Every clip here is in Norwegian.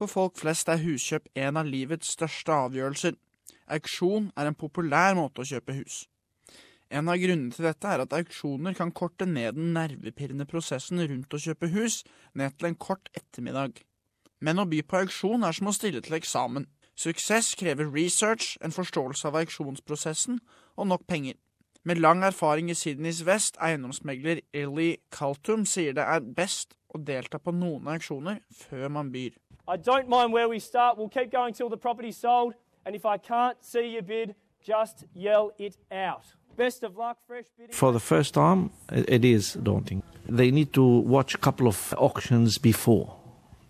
For folk flest er huskjøp en av livets største avgjørelser. Auksjon er en populær måte å kjøpe hus. En av grunnene til dette er at auksjoner kan korte ned den nervepirrende prosessen rundt å kjøpe hus ned til en kort ettermiddag. Men å by på auksjon er som å stille til eksamen. Suksess krever research, en forståelse av auksjonsprosessen og nok penger. Med lang erfaring i Sydneys vest, eiendomsmegler Illy Kaltum sier det er best å delta på noen auksjoner før man byr. I don't mind where we start. We'll keep going till the property's sold. And if I can't see your bid, just yell it out. Best of luck, fresh bidding. For the first time, it it is daunting. They need to watch a couple of auctions before,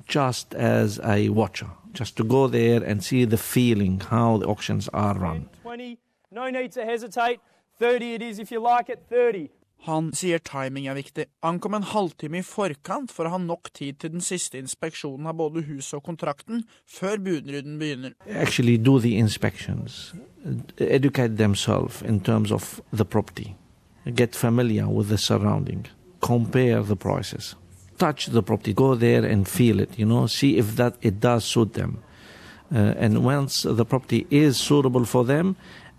just as a watcher, just to go there and see the feeling, how the auctions are run. 20, no need to hesitate. 30 it is if you like it, 30. Han sier timing er viktig. Ankom en halvtime i forkant for å ha nok tid til den siste inspeksjonen av både huset og kontrakten, før budrunden begynner. Actually, do the inspections, educate themselves in terms of the property, get familiar with the surrounding, compare the prices, touch the property, go there and feel it, you know, see if that it does suit them. Uh, and once the property is suitable for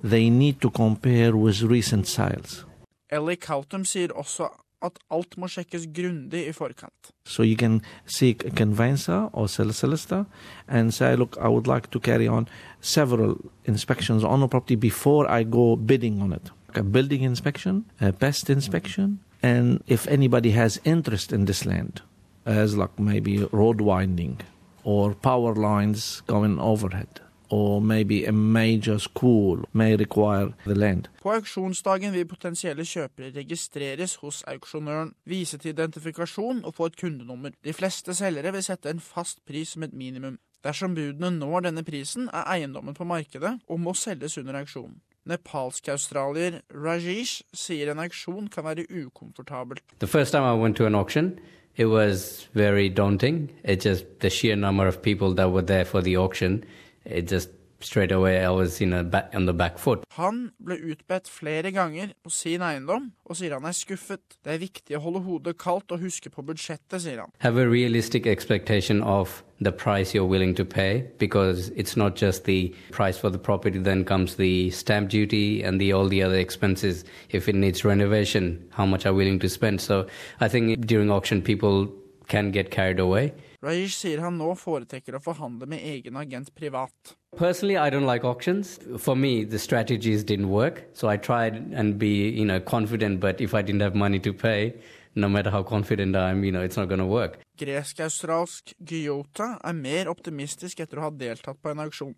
they need to compare with recent sales. Ellie Coughton sier også at alt må sjekkes grundig i forkant. So you can seek a conveyancer or solicitor and say, look, I would like to carry on several inspections on a property before I go bidding on it. A building inspection, a pest inspection, and if anybody has interest in this land, as like maybe road winding or power lines going overhead, or maybe a major school may require the land. På auksjonsdagen vil potensielle kjøpere registreres hos auksjonøren, vise til identifikasjon og få et kundenummer. De fleste selgere vil sette en fast pris som et minimum. Dersom budene når denne prisen, er eiendommen på markedet og må selges under auksjonen. Nepalsk-australier Rajesh sier en auksjon kan være ukomfortabelt. The first time I went to an auction, it was very daunting. It just the sheer number of people that were there for the auction, it just straight away I was in back, on the back foot. Han ble utbedt flere ganger på sin eiendom, og sier han er skuffet. Det er viktig å holde hodet kaldt og huske på budsjettet, sier han. Have a realistic expectation of the price you're willing to pay because it's not just the price for the property then comes the stamp duty and the all the other expenses if it needs renovation how much are willing to spend so i think during auction people can get carried away Rajesh sier han nå foretrekker å forhandle med egen agent privat. Personally, I don't like auctions. For me, the strategies didn't work. So I tried and be, you know, confident. But if I didn't have money to pay, no matter how confident I am, you know, it's not going to work. Gresk-australsk Gyota er mer optimistisk etter å ha deltatt på en auksjon.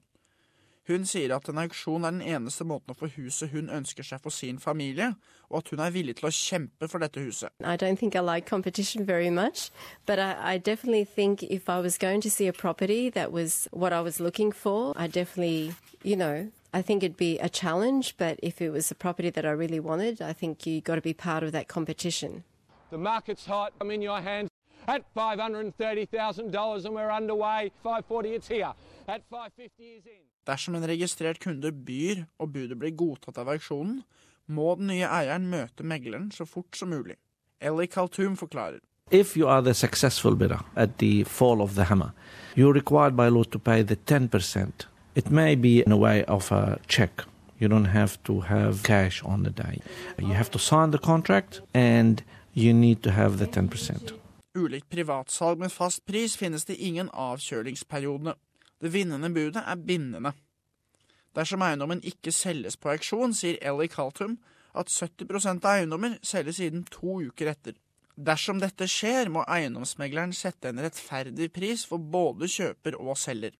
Hun sier at en auksjon er den eneste måten å få huset hun ønsker seg for sin familie, og at hun er villig til å kjempe for dette huset. I don't think I like competition very much, but I, I definitely think if I was going to see a property that was what I was looking for, I definitely, you know, I think it'd be a challenge, but if it was a property that I really wanted, I think you got to be part of that competition. The market's hot. I'm in your hands at $530,000 and we're underway. 540 it's here. At 550 is in. Dersom en registrert kunde byr og budet blir godtatt av auksjonen, må den nye eieren møte megleren så fort som mulig. Ellie Kaltum forklarer. If you are the successful bidder at the fall of the hammer, you're required by law to pay the 10%. It may be in a way of a check. You don't have to have cash on the day. You have to sign the contract and you need to have the 10%. Ulikt privatsalg med fast pris finnes det ingen avkjølingsperiode. Det vinnende budet er bindende. Dersom eiendommen ikke selges på auksjon, sier Ellie Kaltum at 70% av eiendommer selges innen to uker etter. Dersom dette skjer, må eiendomsmegleren sette en rettferdig pris for både kjøper og selger.